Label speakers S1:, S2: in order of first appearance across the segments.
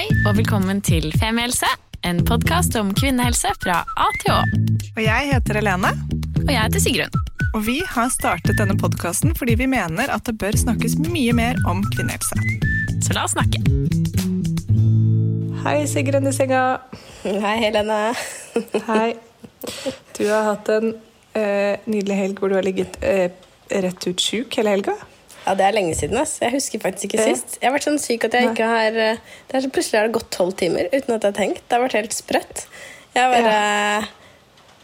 S1: Hei og velkommen til Femihelse, en podkast om kvinnehelse fra A til Å.
S2: Og jeg heter Helene.
S1: Og jeg heter Sigrun.
S2: Og vi har startet denne podkasten fordi vi mener at det bør snakkes mye mer om kvinnehelse.
S1: Så la oss snakke.
S2: Hei, Sigrun i senga.
S3: Hei, Helene.
S2: Hei. Du har hatt en eh, nydelig helg hvor du har ligget eh, rett ut sjuk hele helga.
S3: Ja, Det er lenge siden. ass. Jeg husker faktisk ikke sist. Jeg har vært sånn syk at jeg ikke har eh, det er så Plutselig har det gått tolv timer uten at jeg har tenkt. Det har vært helt sprøtt. Jeg har bare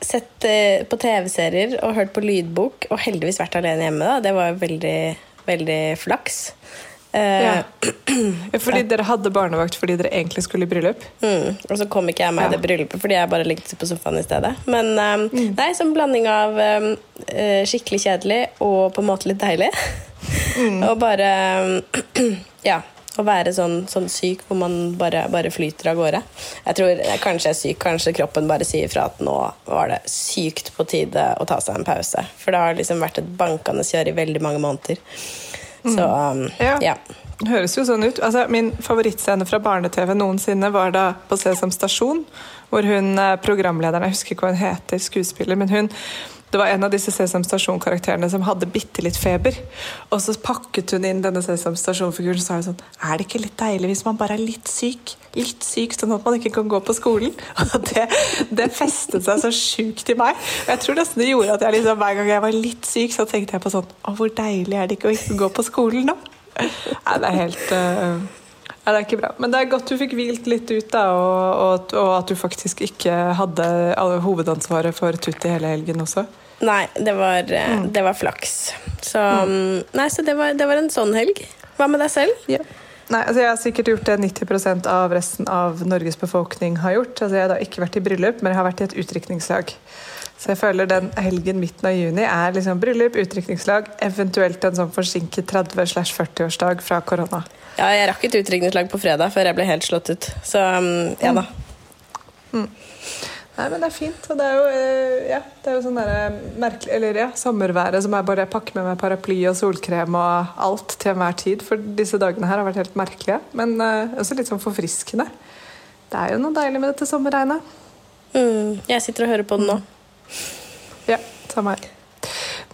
S3: sett eh, på TV-serier og hørt på lydbok, og heldigvis vært alene hjemme. da. Det var veldig, veldig flaks. Eh,
S2: Ja. Fordi dere hadde barnevakt fordi dere egentlig skulle i bryllup?
S3: Mm, og så kom ikke jeg meg i det bryllupet fordi jeg bare ligget på sofaen i stedet. Men um, nei, som blanding av um, eh, skikkelig kjedelig og på en måte litt deilig. og bare um, Ja. Å være sånn, sånn syk hvor man bare, bare flyter av gårde. Jeg tror jeg, Kanskje jeg er syk, kanskje kroppen bare sier fra at nå var det sykt på tide å ta seg en pause. For det har liksom vært et bankende kjør i veldig mange måneder. Så um,
S2: Ja.
S3: ja.
S2: Det høres jo sånn ut. Altså, min favorittscene fra barne-TV noensinne var da på Sesam stasjon, hvor hun eh, programlederen, jeg husker ikke hva hun heter, skuespiller, men hun det var en av disse Sesam Stasjon-karakterene som hadde bitte litt feber. Og så pakket hun inn denne Sesam Stasjon-figuren og sa hun sånn Er det ikke litt deilig hvis man bare er litt syk? Litt syk, sånn at man ikke kan gå på skolen? Og det, det festet seg så sjukt i meg. Jeg tror nesten det gjorde at jeg liksom, hver gang jeg var litt syk, så tenkte jeg på sånn Å, hvor deilig er det ikke å ikke gå på skolen nå? Nei, det er helt uh Nei, det er ikke bra. Men det er godt du fikk hvilt litt ut, da, og, og, og at du faktisk ikke hadde hovedansvaret for Tutti hele helgen også.
S3: Nei, det var, mm. det var flaks. Så, mm, nei, så det, var, det var en sånn helg. Hva med deg selv?
S2: Ja. Nei, altså Jeg har sikkert gjort det 90% av resten av Norges befolkning har gjort. Altså Jeg har da ikke vært i bryllup, men jeg har vært i et utdrikningslag. Så jeg føler den helgen midten av juni er liksom bryllup, utdrikningslag, eventuelt en sånn forsinket 30-40-årsdag fra korona.
S3: Ja, jeg rakk et utdrikningslag på fredag før jeg ble helt slått ut. Så mm, ja da.
S2: Nei, men det er fint. Og det er jo, eh, ja, det er jo sånn merkelig Eller ja, sommerværet som er bare jeg pakker med meg paraply og solkrem og alt til enhver tid. For disse dagene her har vært helt merkelige. Men uh, også litt sånn forfriskende. Det er jo noe deilig med dette sommerregnet.
S3: Mm, jeg sitter og hører på den nå.
S2: Ja, samme her.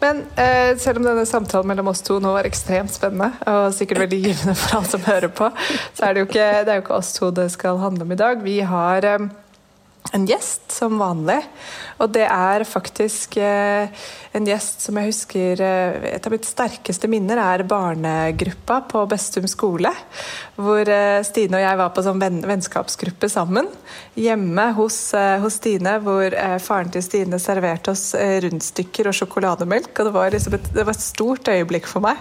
S2: Men eh, selv om denne samtalen mellom oss to nå var ekstremt spennende, og sikkert veldig givende for alle som hører på, så er det jo ikke, det jo ikke oss to det skal handle om i dag. Vi har eh, en gjest som vanlig, og det er faktisk eh, en gjest som jeg husker eh, Et av mitt sterkeste minner er barnegruppa på Bestum skole, hvor eh, Stine og jeg var på sånn venn, vennskapsgruppe sammen. Hjemme hos, eh, hos Stine, hvor eh, faren til Stine serverte oss eh, rundstykker og sjokolademelk. Og det var, liksom et, det var et stort øyeblikk for meg.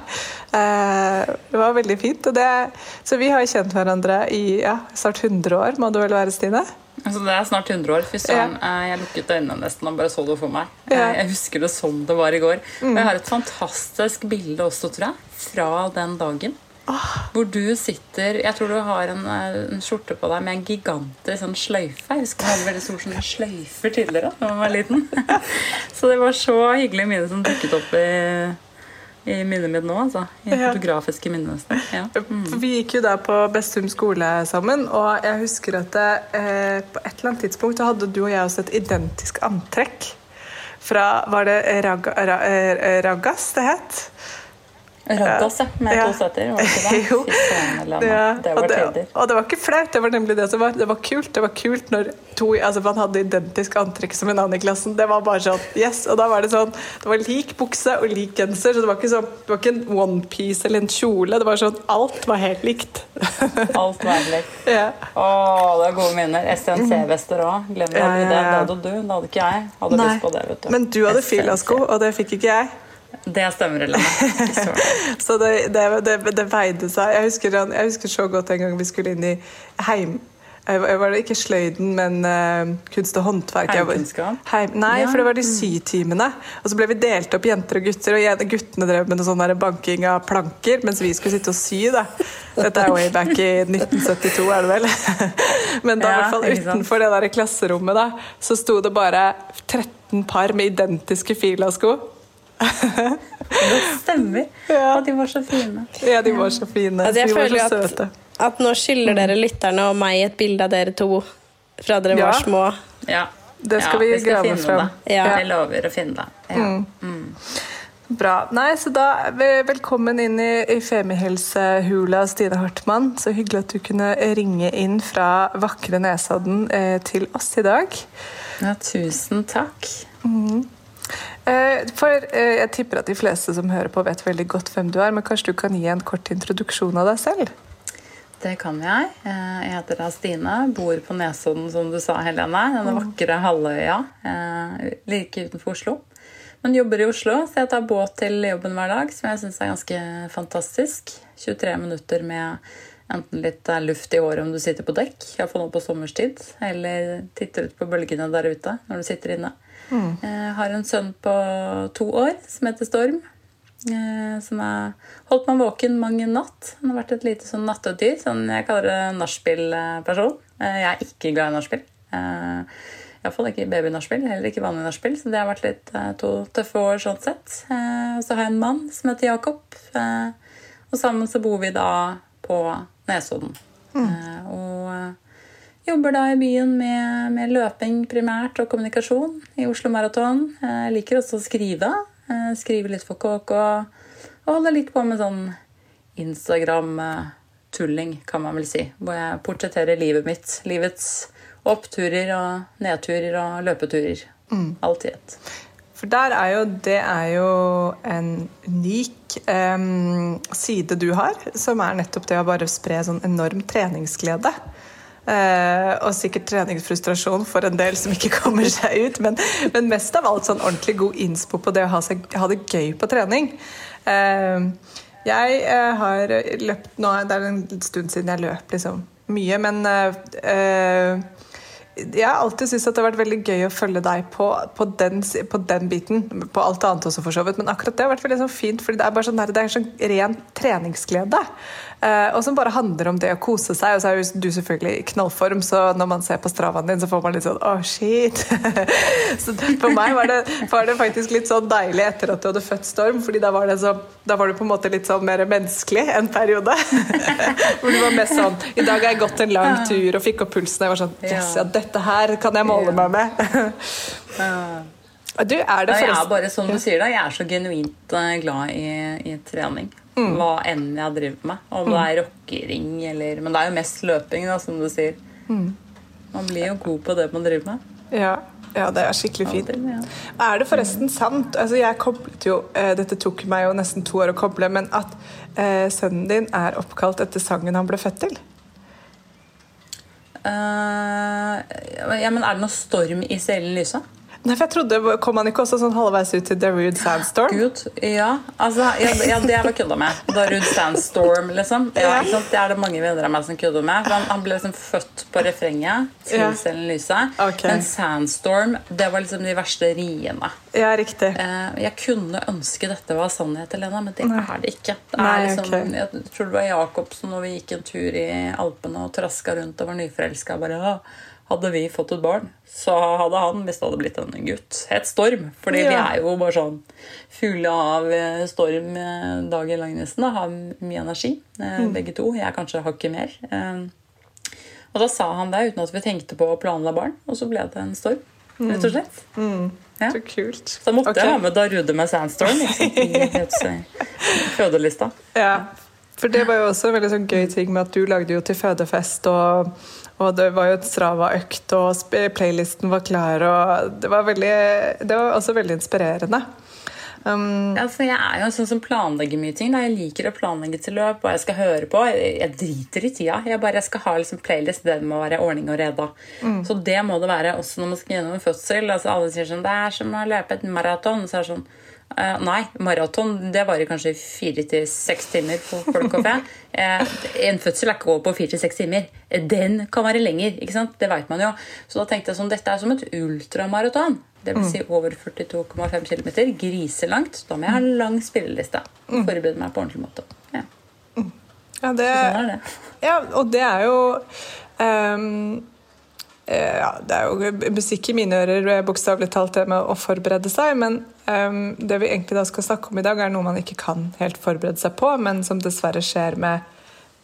S2: Det var veldig fint. Det, så vi har kjent hverandre i ja, snart 100 år, må det vel være, Stine?
S4: Altså, det er snart 100 år. Fy søren. Ja. Jeg lukket øynene nesten og bare så det for meg.
S2: Ja.
S4: Eh, Jeg husker det som det var i går. Og jeg har et fantastisk bilde også, tror jeg, fra den dagen. Hvor du sitter Jeg tror du har en, eh, en skjorte på deg med en gigantisk sånn sløyfe. Jeg husker jeg hadde veldig stor sånn sløyfer tidligere da jeg var liten. så det var så hyggelige minner som dukket opp i, i minnet mitt nå. Altså. I
S2: Ja.
S4: fotografiske minner. Ja.
S2: Mm. Vi gikk jo da på Bestum skole sammen, og jeg husker at det, eh, på et eller annet tidspunkt så hadde du og jeg også et identisk antrekk. Fra Var det Raga, ra, eh, Ragas det het?
S4: Raddas, ja. Med
S2: Ja.
S4: to søter. var det ikke det?
S2: Jo. Ja,
S4: Det
S2: og,
S4: var
S2: det,
S4: tider.
S2: og det var ikke flaut, det var nemlig det som var Det var kult Det var kult når to, altså man hadde identisk antrekk som en annen i klassen. Det var bare sånn, yes, Og da var det sånn Det var lik bukse og lik genser, så det var ikke, sånn, det var ikke en onepiece eller en kjole. Det var sånn Alt var helt likt.
S4: Alt var helt likt.
S2: ja.
S4: Å, det er gode minner. SNC-vester òg. Glem det.
S2: Ja, ja,
S4: Det
S2: ja.
S4: hadde du, det hadde ikke jeg. Hadde lyst på det, vet du.
S2: Men du hadde filasko, og det fikk ikke jeg.
S4: Det stemmer, Helene.
S2: Så det, det, det, det veide seg. Jeg husker, jeg husker så godt en gang vi skulle inn i heim... Jeg var- ikke sløyden, men uh, kunst og håndverk.
S4: Heimkunnskap?
S2: Heim, nei,
S4: Ja.
S2: for det var de sytimene. Og så ble vi delt opp jenter og gutter, og guttene drev med sånn banking av planker, mens vi skulle sitte og sy. da. Dette er way back i 1972, er det vel? Men da, i
S4: Ja,
S2: hvert fall utenfor det der klasserommet, da, så sto det bare 13 par med identiske filasko.
S4: Det stemmer.
S2: Ja.
S4: Og de var så fine.
S2: Ja, de var så fine.
S3: Altså, jeg
S2: de var så søte.
S3: at nå skylder dere lytterne og meg et bilde av dere to fra dere
S2: Ja.
S3: var små.
S4: Ja.
S2: Det skal vi vi
S4: skal
S2: frem.
S4: fram.
S3: Ja.
S4: Jeg lover å finne det. Ja.
S2: Bra. Nei, så da Velkommen inn i, i Femihelsehula, Stine Hartmann. Så hyggelig at du kunne ringe inn fra vakre Nesodden eh, til oss i dag.
S4: Ja, tusen takk.
S2: Eh, for eh, Jeg tipper at de fleste som hører på, vet veldig godt hvem du er, men kanskje du kan gi en kort introduksjon av deg selv?
S4: Det kan jeg. Eh, Jeg heter da Stine, bor på Nesodden, som du sa, Helene. Denne vakre halvøya eh, like utenfor Oslo. Men jobber i Oslo, så jeg tar båt til jobben hver dag, som jeg syns er ganske fantastisk. 23 minutter med enten litt eh, luft i håret om du sitter på dekk, iallfall nå på sommerstid, eller titter ut på bølgene der ute når du sitter inne. Jeg har en sønn på to år som heter Storm. eh, Som har holdt meg våken mang en natt. Han har vært et lite sånn nattedyr. Sånn jeg kaller det nachspiel-person. Eh, Jeg er ikke glad i nachspiel. Eh, Iallfall ikke baby-nachspiel, heller ikke vanlig nachspiel. Så det har vært litt eh, to tøffe år sånn sett. Eh, så har jeg en mann som heter Jakob. eh, Og sammen så bor vi da på Nesodden. Mm. Og eh, Jobber da i byen med, med løping primært og kommunikasjon i Oslo Maraton. Jeg liker også å skrive. Eh, Skrive litt for KK. Og holder litt på med sånn Instagram-tulling, kan man vel si. Hvor jeg portretterer livet mitt. Livets oppturer og nedturer og løpeturer. Alt i ett.
S2: For der er jo, det er jo en unik um, side du har, som er nettopp det å bare spre sånn enorm treningsglede. Eh, og sikkert treningsfrustrasjon for en del som ikke kommer seg ut. Men, men mest av alt sånn ordentlig god innspo på det å ha, seg, ha det gøy på trening. Eh, jeg eh, har løpt nå Det er en stund siden jeg løp liksom mye, men jeg har alltid syntes at det har vært veldig gøy å følge deg på, på, den, på den biten. På alt annet også, for så vidt. Men akkurat det har vært veldig sånn fint, fordi det er bare sånn, der, det er sånn ren treningsglede. Eh, og som bare handler om det å kose seg. Og så er jo du selvfølgelig i knallform, så når man ser på stravaen din, så får man litt sånn åh, shit. så for meg var det, var det faktisk litt sånn deilig etter at du hadde født Storm, fordi da var, det så, da var du på en måte litt sånn mer menneskelig en periode. Hvor du var mest sånn I dag har jeg gått en lang tur og fikk opp pulsen. Jeg var sånn Yes, ja, dette her kan jeg måle meg med. Du, er det
S4: Jeg er bare som du sier da, jeg er så genuint eh, glad i, i trening. Hva enn jeg driver med. Om det er rockering eller Men det er jo mest løping, da, som du sier. Man blir jo god på det man driver med.
S2: Ja, ja, det er skikkelig fint.
S4: Ja.
S2: Er det forresten sant altså jeg koblet jo, eh, Dette tok meg jo nesten to år å koble, men at eh, sønnen din er oppkalt etter sangen han ble født til?
S4: Eh, ja, men er det noe storm i Selen Lyse?
S2: Nei, for jeg trodde, Kom han ikke også sånn halvveis ut til Darude Sandstorm?
S4: Gud, ja. Altså, ja, ja det har jeg kødda med. Darude Sandstorm, liksom. Ja? Det er det mange venner av meg som kødder med. Han, han ble liksom født på refrenget til
S2: Ja.
S4: Selen Lyse.
S2: Okay.
S4: Men Sandstorm, det var liksom de verste riene.
S2: Ja, riktig.
S4: Eh, jeg kunne ønske dette var sannhet, Helena, men det er det ikke. Det er
S2: Nei,
S4: liksom,
S2: okay.
S4: Jeg tror det var Jacobsen når vi gikk en tur i Alpene og traska rundt og var nyforelska, bare hadde vi fått et barn, så hadde han, hvis det hadde blitt en gutt, het Storm. Fordi vi er jo bare sånn fulle av eh, storm eh, dagen lang nesten. Da. Har mye energi, eh,
S2: Mm.
S4: begge to. Jeg kanskje hakket mer. Eh, og da sa han det uten at vi tenkte på å planla barn, og så ble det en storm. Rett og slett. Ja.
S2: Så kult.
S4: Så måtte
S2: okay.
S4: jeg ha med Darude med Sandstorm ikke i fødelista.
S2: Ja, for det var jo også en veldig sånn gøy ting med at du lagde jo til fødefest, og, og det var jo et Strava-økt, og playlisten var klar, og det var, veldig, det var også veldig inspirerende. Um,
S4: Altså, jeg er jo en sånn som planlegger mye ting. Da. Jeg liker å planlegge til løp, hva jeg skal høre på. Jeg, jeg driter i tida. Jeg bare jeg skal ha liksom playlist. Det må være ordning og reda. Så det må det være også når man skal gjennom en fødsel. Altså, alle sier sånn Det er som å løpe et maraton. Så er det sånn eh, Nei, maraton det varer kanskje fire til seks timer på folk og fe. Uh, en fødsel er ikke over på fire til seks timer. Den kan være lenger. ikke sant? Det vet man jo. Så da tenkte jeg sånn Dette er som et ultramaraton. Det vil si over 42,5 km. Griselangt. Da må jeg ha lang spilleliste. Forberede meg på ordentlig måte. Ja,
S2: ja, det,
S4: sånn er det.
S2: ja, og det er jo um, ja, Det er jo musikk i mine ører, eh, bokstavelig talt, det med å forberede seg. Men um, det vi egentlig da skal snakke om i dag, er noe man ikke kan helt forberede seg på, men som dessverre skjer med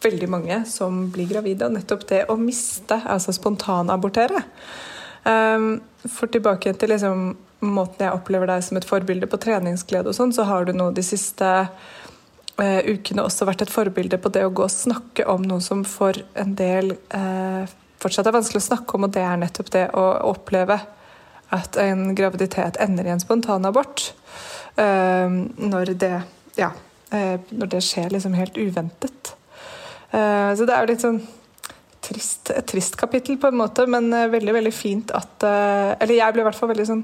S2: veldig mange som blir gravide. Og nettopp det å miste, altså spontanabortere. Um, for tilbake til liksom, måten jeg opplever deg som et forbilde på treningsglede og sånn, så har du nå de siste uh, ukene også vært et forbilde på det å gå og snakke om noe som for en del uh, fortsatt er vanskelig å snakke om, og det er nettopp det å oppleve at en graviditet ender i en spontanabort. Uh, når det ja, uh, når det skjer liksom helt uventet. Uh, så det er jo litt sånn trist, et trist kapittel, på en måte, men veldig veldig fint at Eller jeg ble i hvert fall veldig sånn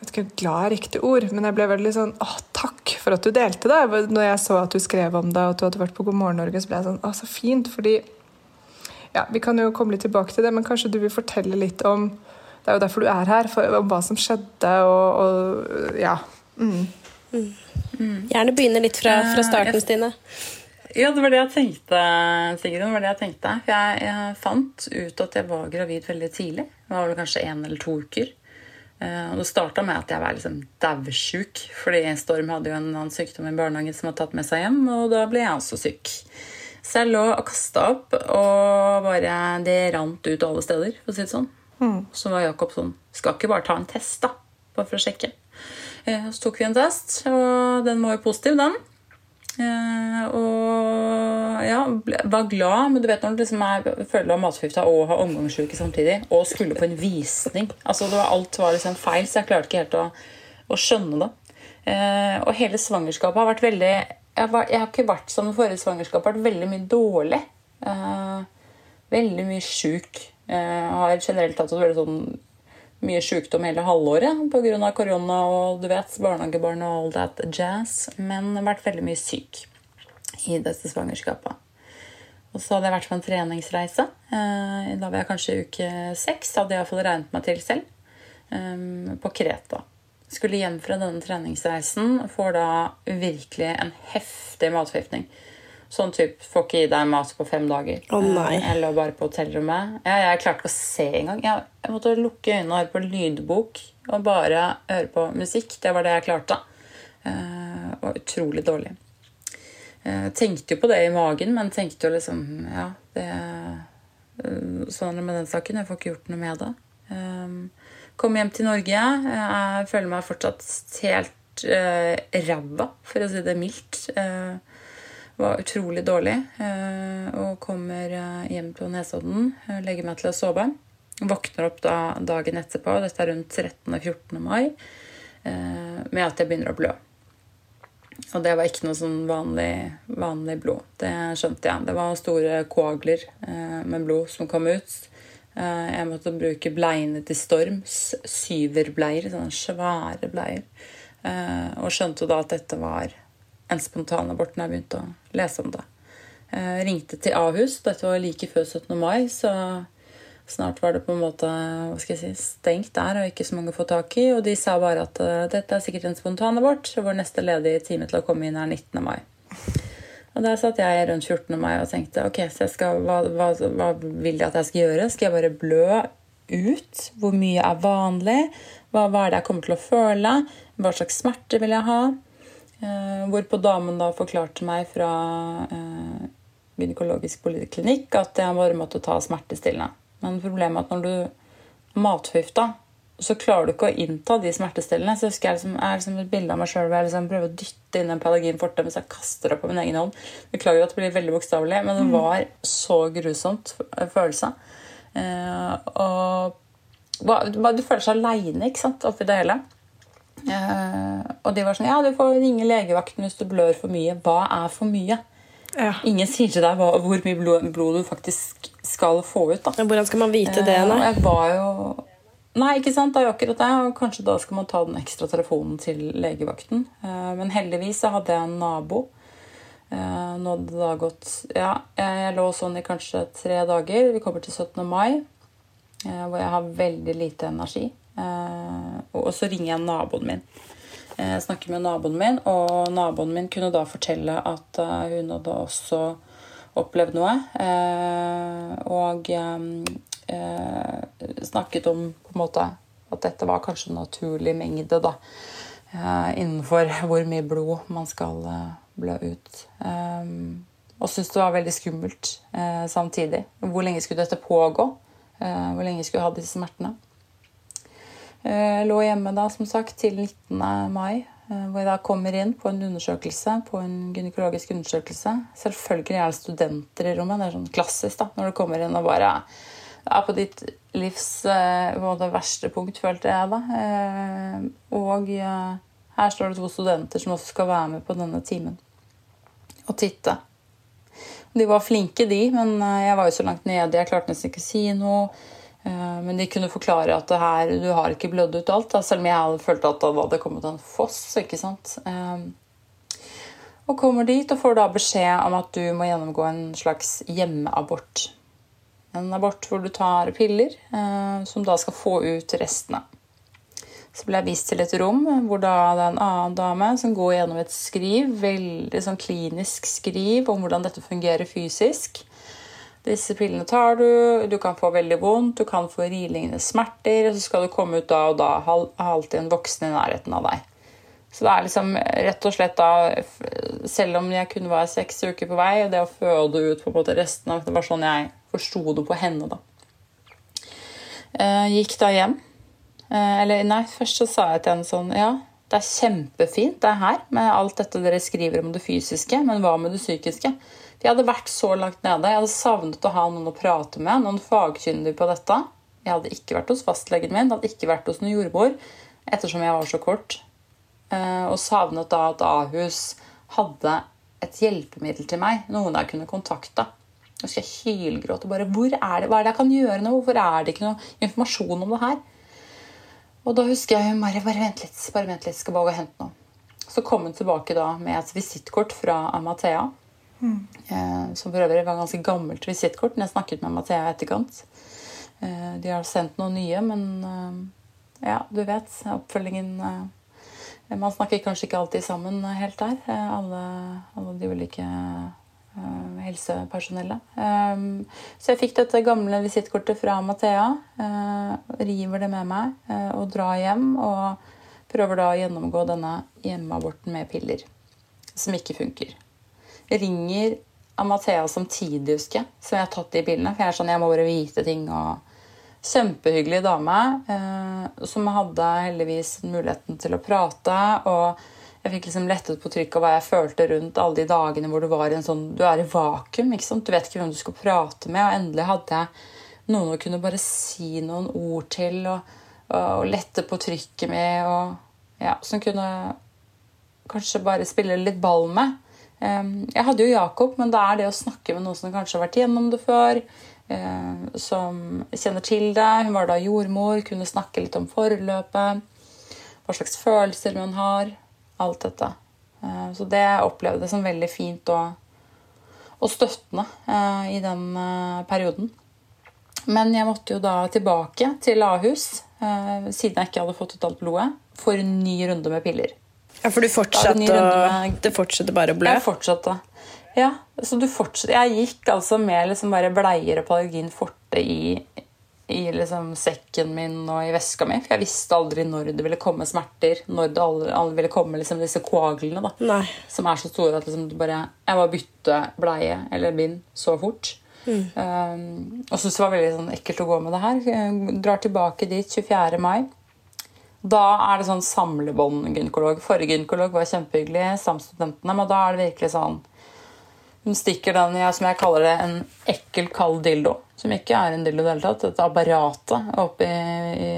S2: jeg vet ikke glad er riktig ord, men jeg ble veldig sånn Å, takk for at du delte det. Når jeg så at du skrev om det, og at du hadde vært på God morgen Norge, så ble jeg sånn Å, så fint. Fordi ja, Vi kan jo komme litt tilbake til det, men kanskje du vil fortelle litt om Det er jo derfor du er her, for, om hva som skjedde, og, og ja. Mm.
S3: Mm. Gjerne begynne litt fra, fra starten, Stine.
S4: Ja, det var det jeg tenkte, Sigrid. Det var det jeg tenkte. Jeg, jeg, fant ut at jeg var gravid veldig tidlig. Det var vel kanskje én eller to uker. Og Det starta med at jeg var liksom daudsjuk, fordi Storm hadde jo en annen sykdom i barnehagen som hadde tatt med seg hjem, og da ble jeg også syk. Så jeg lå og kasta opp, og bare det rant ut alle steder, for å si det sånn. Mm. Så var Jakob sånn Skal ikke bare ta en test, da? Bare for å sjekke. Eh, så tok vi en test, og den var jo positiv, den. Eh, og ja, var glad, men du vet når du liksom er, føler deg matforgifta og har omgangssjuke samtidig, og skulle på en visning altså det var, Alt var liksom feil, så jeg klarte ikke helt å, å skjønne det. Eh, og hele svangerskapet har vært veldig jeg, var, jeg, har ikke vært som forrige svangerskap, vært veldig mye dårlig. veldig mye sjuk. Jeg har generelt hatt veldig sånn mye sykdom hele halvåret pga. korona og du vet, barnehagebarn og all that jazz. Men vært veldig mye syk i dette svangerskapet. Og så hadde jeg vært på en treningsreise. Eh, da var jeg kanskje uke seks. Hadde jeg iallfall regnet meg til selv. Eh, på Kreta. Skulle hjem fra denne treningsreisen. Får da virkelig en heftig matforgiftning. Sånn type får ikke gi deg mat på fem dager.
S3: Oh, nei.
S4: Jeg lå bare på hotellrommet. Jeg, jeg klarte ikke å se engang. Jeg, jeg måtte lukke øynene og høre på lydbok og bare høre på musikk. Det var det jeg klarte. Uh, var utrolig dårlig. Jeg uh, tenkte jo på det i magen, men tenkte jo liksom Ja, det er Sånn er det med den saken. Jeg får ikke gjort noe med det. Um, kom hjem til Norge. Jeg føler meg fortsatt helt uh, ræva, for å si det mildt. Uh, var utrolig dårlig Uh, og kommer hjem på Nesodden, legger meg til å sove. Våkner opp da dagen etterpå, dette er rundt 13.-14. mai, med at jeg begynner å blø. Og det var ikke noe sånn vanlig, vanlig blod. Det skjønte jeg. Det var store koagler med blod som kom ut. Jeg måtte bruke bleiene til Storms. Syverbleier, sånne svære bleier. Og skjønte da at dette var en spontanabort når jeg begynte å lese om det. Jeg ringte til Ahus. Dette var like før 17. mai, så snart var det på en måte hva skal jeg si, stengt der og ikke så mange å få tak i. Og de sa bare at dette er sikkert en spontanabort, vår neste ledige time til å komme inn er 19. mai. Og der satt jeg rundt 14. mai og tenkte ok, skal, hva, hva, hva, vil de at jeg skal gjøre? Skal jeg bare blø ut? Hvor mye er vanlig? Hva, hva er det jeg kommer til å føle? Hva slags smerte vil jeg ha? Eh, hvorpå damen da forklarte meg fra eh, gynekologisk poliklinikk at jeg bare måtte ta smertestillende. Men problemet er at når du matforgifta, så klarer du ikke å innta de smertestillende. Så jeg husker jeg liksom, er liksom et bilde av meg sjøl hvor jeg liksom prøver å dytte inn en Pelagin forte mens jeg kaster det på min egen hånd. Beklager at det blir veldig bokstavelig, men det mm. var så grusomt følelse. Uh, og du føler seg aleine oppi det hele. Uh, og de var sånn Ja, du får ringe legevakten hvis du blør for mye. Hva er for mye? Ja. Ingen sier til deg hvor mye blod, blod, du faktisk skal få ut. Da.
S3: Hvordan skal man vite det?
S4: Uh, jeg var jo Nei, ikke sant, det er jo akkurat det. Og kanskje da skal man ta den ekstra telefonen til legevakten. Uh, men heldigvis så hadde jeg en nabo. nå hadde det da gått Ja, jeg lå sånn i kanskje tre dager. Vi kommer til 17. mai, hvor jeg har veldig lite energi. Eh, og så ringer jeg naboen min. Jeg eh, snakker med naboen min, og naboen min kunne da fortelle at eh, hun hadde også opplevd noe. Og snakket om på en måte at dette var kanskje en naturlig mengde da, innenfor hvor mye blod man skal blø ut. og syntes det var veldig skummelt eh, samtidig. Hvor lenge skulle dette pågå? Eh, hvor lenge skulle jeg ha disse smertene? Jeg lå hjemme da, som sagt, til 19. mai, hvor jeg da kommer inn på en undersøkelse, på en gynekologisk undersøkelse. Selvfølgelig er det studenter i rommet. Det er sånn klassisk da, når du kommer inn og bare er på ditt livs på det verste punkt, følte jeg da. Og her står det to studenter som også skal være med på denne timen og titte. De var flinke, de, men eh, jeg var jo så langt nede. Jeg klarte nesten ikke å si noe. Eh, men de kunne forklare at her, du har ikke blødd ut alt, selv om jeg hadde følt at det hadde kommet en foss. ikke sant? Eh, og kommer dit og får da beskjed om at du må gjennomgå en slags hjemmeabort. En abort hvor du tar piller som da skal få ut restene. Så ble jeg vist til et rom hvor da det er en annen dame som går gjennom et skriv, veldig sånn klinisk skriv om hvordan dette fungerer fysisk. Disse pillene tar du, du kan få veldig vondt, du kan få rilingende smerter, og så skal du komme ut da og da ha alltid en voksen i nærheten av deg. Så det er liksom rett og slett da Selv om jeg kunne være seks uker på vei, og det å føde ut på en måte resten av Det var sånn jeg forsto det på henne, da. Jeg gikk da hjem Eh, eller nei, først så sa jeg til henne sånn Ja, det er kjempefint det her med alt dette dere skriver om det fysiske, men hva med det psykiske? Jeg hadde vært så langt nede. Jeg hadde savnet å ha noen å prate med, noen fagkyndige på dette. Jeg hadde ikke vært hos fastlegen min, hadde ikke vært hos noen jordmor ettersom jeg var så kort. Eh, og savnet da at Ahus hadde et hjelpemiddel til meg, noen jeg kunne kontakte. Nå skal jeg hylgråte. bare, hvor er det, Hva er det jeg kan gjøre nå? Hvorfor er det ikke noe informasjon om det her? Og da husker jeg bare, bare vent litt, bare vent litt, skal bare gå og hente noe. Så kom hun tilbake da med et visittkort fra Amathea. Mm. Eh, som for øvrig var et ganske gammelt visittkort. Men jeg snakket med Amathea i etterkant. Eh, de har sendt noen nye, men eh, ja, du vet. Oppfølgingen eh, Man snakker kanskje ikke alltid sammen helt der. Alle, alle de ulike helsepersonellet. Ehm, så jeg fikk dette gamle visittkortet fra Mathea. Eh, river det med meg eh, og drar hjem. Og prøver da å gjennomgå denne hjemmeaborten med piller, som ikke funker. Jeg ringer Amathea samtidig, husker jeg, som jeg har tatt de pillene. For jeg er sånn, jeg må bare vite ting. og Kjempehyggelig dame eh, som hadde heldigvis muligheten til å prate. og jeg fikk liksom lettet på trykket av hva jeg følte rundt alle de dagene hvor du var i en sånn, du er i vakuum. ikke sant? Du vet ikke hvem du skal prate med. Og endelig hadde jeg noen å kunne bare si noen ord til og, og lette på trykket med. og ja, Som kunne kanskje bare spille litt ball med. Jeg hadde jo Jakob, men det er det å snakke med noen som kanskje har vært gjennom det før. Som kjenner til det. Hun var da jordmor, kunne snakke litt om forløpet. Hva slags følelser hun har alt dette. Eh, så det opplevde jeg som veldig fint og, og støttende eh, i den eh, perioden. Men jeg måtte jo da tilbake til Ahus, siden jeg ikke hadde fått ut alt blodet, for en ny runde med piller.
S3: Ja, For du fortsatte med, det fortsatte bare å blø?
S4: Jeg fortsatte. Ja, så du fortsatte. Jeg gikk altså med liksom bare bleier og Palgin forte i, i liksom sekken min og i veska mi. For jeg visste aldri når det ville komme smerter. Når det aldri, aldri ville komme liksom disse koaglene. da,
S3: Nei.
S4: Som er så store at liksom bare, jeg må bytte bleie eller bind så fort. Mm. Um, og syntes det var veldig sånn, ekkelt å gå med det her. Jeg drar tilbake dit 24. mai. Da er det sånn samlebånd-gynekolog. Forrige gynekolog var kjempehyggelig. Samstudentene, men da er det virkelig sånn Hun stikker den jeg, som jeg kaller det, en ekkel, kald dildo som ikke er en dildo i det hele tatt. Dette apparatet oppi i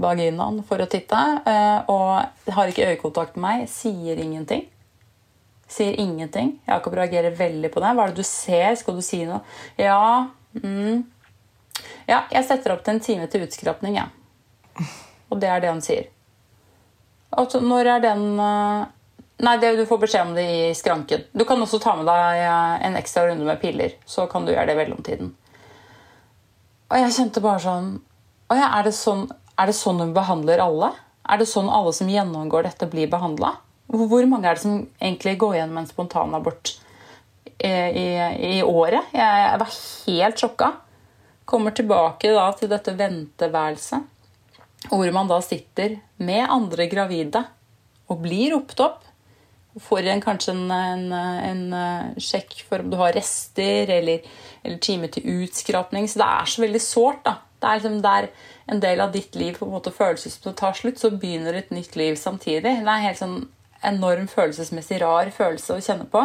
S4: vaginaen for å titte. Eh, og har ikke øyekontakt med meg, sier ingenting. Sier ingenting. Jakob reagerer veldig på det. Hva er det du ser? Skal du si noe? Ja mm. Ja, jeg setter opp til en time til utskrapning, jeg. Ja. Og det er det han sier. Og når er den uh, Nei, det, du får beskjed om det i skranken. Du kan også ta med deg eh, en ekstra runde med piller. Så kan du gjøre det i mellomtiden. Og jeg kjente bare sånn Å ja, er det sånn, er det sånn hun behandler alle? Er det sånn alle som gjennomgår dette, blir behandla? Hvor mange er det som egentlig går gjennom en spontanabort i, i, i året? Jeg, jeg var helt sjokka. Kommer tilbake da til dette venteværelset, hvor man da sitter med andre gravide og blir ropt opp får igjen kanskje en, en, en, eh, sjekk for om du har rester eller, eller time til utskrapning. Så det er så veldig sårt. da. Det er liksom der en del av ditt liv på en måte det tar slutt, så begynner et nytt liv samtidig. Det er en helt sånn enorm følelsesmessig rar følelse å kjenne på.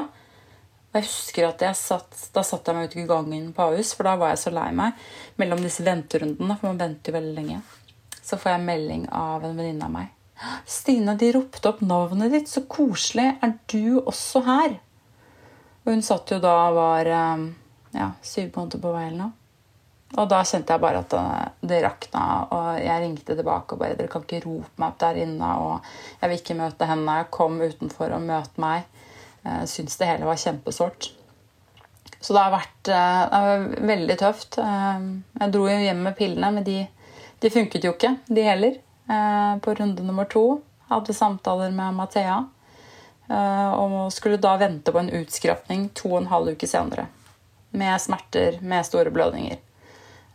S4: Og jeg husker at jeg satt, Da satt jeg meg ute i gangen på Ahus, for da var jeg så lei meg mellom disse venterundene. For man venter jo veldig lenge. Så får jeg melding av en venninne av meg. 'Stine, de ropte opp navnet ditt. Så koselig. Er du også her?' Og hun satt jo da og var eh, ja, syv måneder på vei eller noe. Og da kjente jeg bare at det, det rakna, og jeg ringte tilbake og bare 'Dere kan ikke rope meg opp der inne', og 'jeg vil ikke møte henne'. Jeg kom utenfor og møte meg. Jeg syns det hele var kjempesårt. Så det har vært eh, det har vært veldig tøft. Eh, Jeg dro jo hjem med pillene, men de, de funket jo ikke, de heller. Eh, På runde nummer to hadde samtaler med Mathea. eh, Og skulle da vente på en utskrapning to og en halv uke senere. Med smerter, med store blødninger.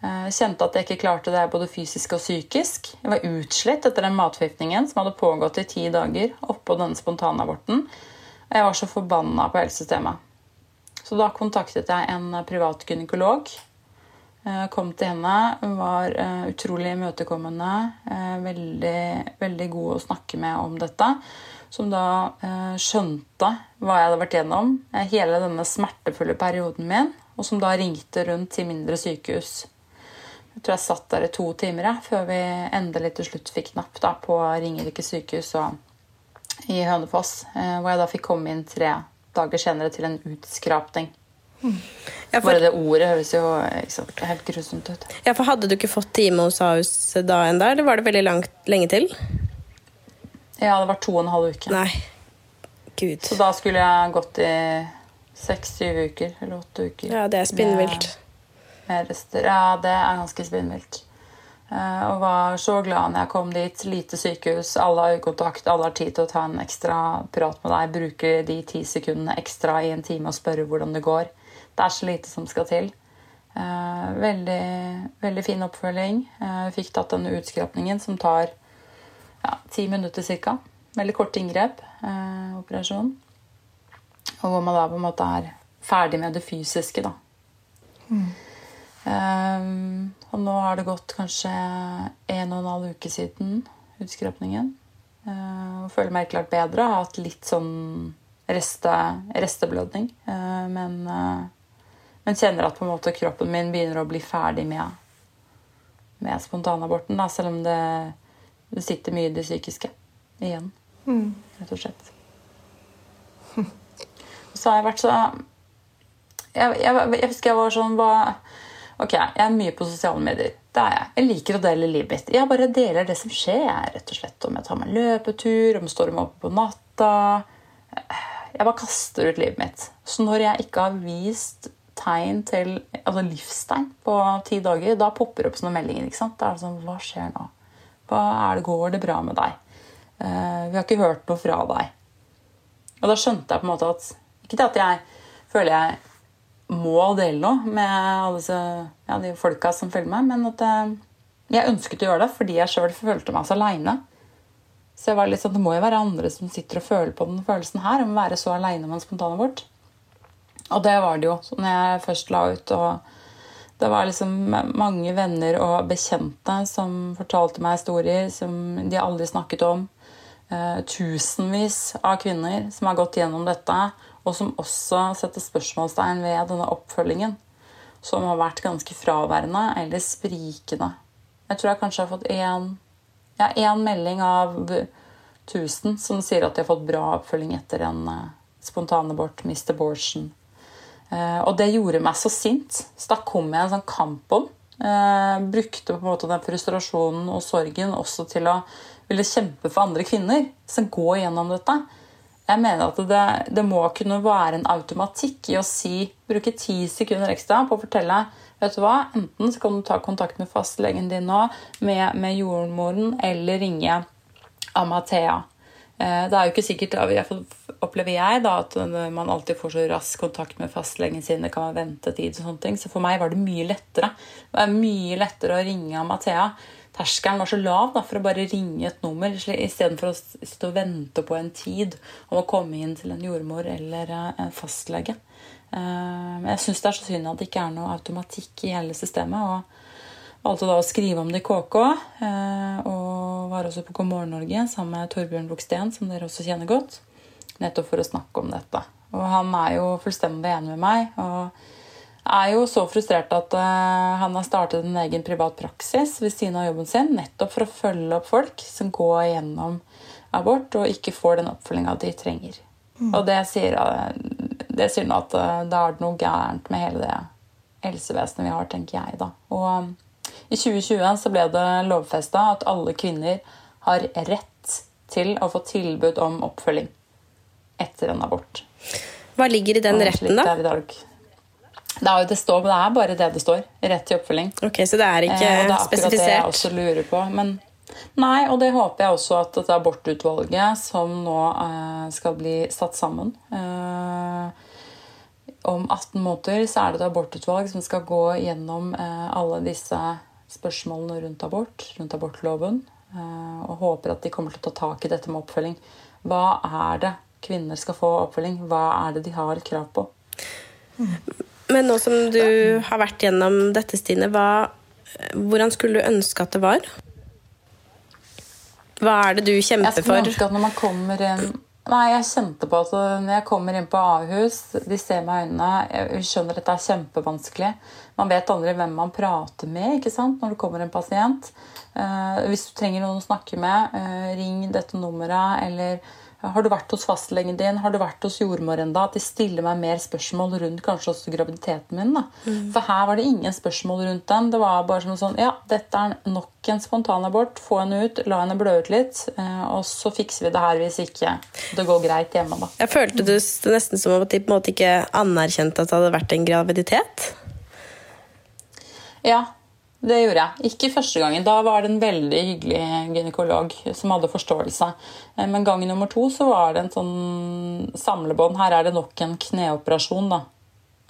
S4: Eh, kjente at jeg ikke klarte det både fysisk og psykisk. Jeg var utslitt etter den matforgiftningen som hadde pågått i ti dager oppå denne spontanaborten. Og jeg var så forbanna på helsesystemet. Så da kontaktet jeg en privat gynekolog. Eh, Kom til henne. Var eh, utrolig imøtekommende. eh, Veldig, veldig god å snakke med om dette. Som da skjønte hva jeg hadde vært gjennom hele denne smertefulle perioden min. Og som da ringte rundt til mindre sykehus. Jeg tror jeg satt der i to timer jeg, før vi endelig til slutt fikk napp da, på Ringerike sykehus og i Hønefoss. Hvor jeg da fikk komme inn tre dager senere til en utskrapning.
S3: Ja,
S4: Bare det ordet høres jo ikke sant, helt grusomt ut.
S3: ja, for Hadde du ikke fått time hos Ahus da ennå, eller var det veldig langt, lenge til?
S4: Ja, det var to og en halv uke.
S3: Nei. Gud.
S4: Så da skulle jeg gått i seks-syv uker, eller åtte uker.
S3: Ja, det er spinnvilt.
S4: Med, med. Ja, det er ganske spinnvilt. Eh, og var så glad når jeg kom dit. Lite sykehus, alle har øyekontakt, alle har tid til å ta en ekstra prat med deg. Bruke de ti sekundene ekstra i en time og spørre hvordan det går. Det er så lite som skal til. Eh, veldig, veldig fin oppfølging. Eh, fikk tatt denne utskrapningen som tar ja, ti minutter ca. Veldig kort inngrep. Eh, operasjon. Og hvor man da på en måte er ferdig med det fysiske, da. Um, og nå har det gått kanskje en og en halv uke siden utskrapningen. Uh, og føler meg helt klart bedre. Har hatt litt sånn reste, resteblødning. Uh, men, uh, men kjenner at på en måte kroppen min begynner å bli ferdig med, med spontanaborten. Da, selv om det, det sitter mye i det psykiske igjen. Rett og slett. Så har jeg vært så jeg, jeg, jeg husker jeg var sånn hva, Ok, jeg er mye på sosiale medier. Det er jeg. Jeg liker å dele livet mitt. Jeg bare deler det som skjer. Jeg, rett og slett. Om jeg tar meg en løpetur, om jeg står meg oppe på natta. Jeg bare kaster ut livet mitt. Så når jeg ikke har vist tegn til altså livstegn på ti dager, da popper det opp sånne meldinger. ikke sant? Da er det sånn, Hva skjer nå? Hva er det, Går det bra med deg? Uh, vi har ikke hørt noe fra deg. Og da skjønte jeg på en måte at Ikke det at jeg føler jeg må dele noe med alle disse, ja, de folka som følger meg, men at jeg, jeg ønsket å gjøre det fordi jeg sjøl følte meg så aleine. Så jeg var litt sånn, det må jo være andre som sitter og føler på den følelsen her, om å være så aleine med en spontanabort. Og det var det jo, når jeg først la ut. og Det var liksom mange venner og bekjente som fortalte meg historier som de aldri snakket om. Eh, tusenvis av kvinner som har gått gjennom dette, og som også setter spørsmålstegn ved denne oppfølgingen. Som har vært ganske fraværende eller sprikende. Jeg tror jeg kanskje har fått én ja, melding av 1000 som sier at de har fått bra oppfølging etter en uh, spontanabort, missed abortion. Eh, og det gjorde meg så sint. Så da kom jeg en sånn kamp Eh, brukte på en måte den frustrasjonen og sorgen også til å ville kjempe for andre kvinner som går gjennom dette. Jeg mener at det, det må kunne være en automatikk i å si, bruke ti sekunder ekstra på å fortelle vet du hva, Enten så kan du ta kontakt med fastlegen din nå, med, med jordmoren, eller ringe Amathea. Eh, Det er jo ikke sikkert, i hvert fall opplever jeg, da, at man alltid får så rask kontakt med fastlegen sin. Det kan være ventetid og sånne ting. Så for meg var det mye lettere. Det var mye lettere å ringe Mathea. terskelen var så lav da, for å bare ringe et nummer istedenfor å sitte og vente på en tid om å komme inn til en jordmor eller eh, en fastlege. Men jeg syns det er så synd at det ikke er noe automatikk i hele systemet. og valgte da å skrive om det i KK, og var også på God morgen Norge sammen med Torbjørn Buksten, som dere også kjenner godt, nettopp for å snakke om dette. Og han er jo fullstendig enig med meg. og er jo så frustrert at uh, han har startet en egen privat praksis ved siden av jobben sin, nettopp for å følge opp folk som går gjennom abort og ikke får den oppfølginga de trenger. Mm. Og det sier, uh, det sier noe at da er det noe gærent med hele det helsevesenet vi har, tenker jeg da. Og i 2020 så ble det lovfesta at alle kvinner har rett til å få tilbud om oppfølging etter en abort.
S3: Hva ligger i den retten, da?
S4: Det er, det, står, det er bare det det står. Rett til oppfølging.
S3: Ok, Så det er ikke
S4: eh, det
S3: er spesifisert? Det
S4: jeg også lurer på. Men nei, og det håper jeg også at dette abortutvalget som nå eh, skal bli satt sammen eh, Om 18 måneder så er det et abortutvalg som skal gå gjennom eh, alle disse spørsmålene rundt abort, rundt abortloven. Eh, og håper at de kommer til å ta tak i dette med oppfølging. Hva er det kvinner skal få oppfølging? Hva er det de har krav på?
S3: Men nå som du har vært gjennom dette, Stine, hva, hvordan skulle du ønske at det var? Hva er det du kjemper for?
S4: Jeg ønske at når man kommer inn Nei, jeg kjente på at når jeg kommer inn på Ahus, de ser meg i øynene Jeg skjønner at det er kjempevanskelig. Man vet aldri hvem man prater med ikke sant, når det kommer en pasient. Uh, hvis du trenger noen å snakke med, uh, ring dette nummeret, eller har du vært hos fastlegen din? Har du vært hos jordmor enda? At de stiller meg mer spørsmål rundt kanskje også graviditeten min. Mm. For her var det ingen spørsmål rundt den. Det var bare som sånn Ja, dette er nok en spontanabort. Få henne ut, la henne blø ut litt, eh, og så fikser vi det her hvis ikke det går greit hjemme. da.
S3: Jeg følte det nesten som at de på en måte ikke anerkjente at det hadde vært en graviditet?
S4: Ja, det gjorde jeg. Ikke første gangen. Da var det en veldig hyggelig gynekolog som hadde forståelse. Eh, men gang nummer to så var det en sånn samlebånd. Her er det nok en kneoperasjon, da.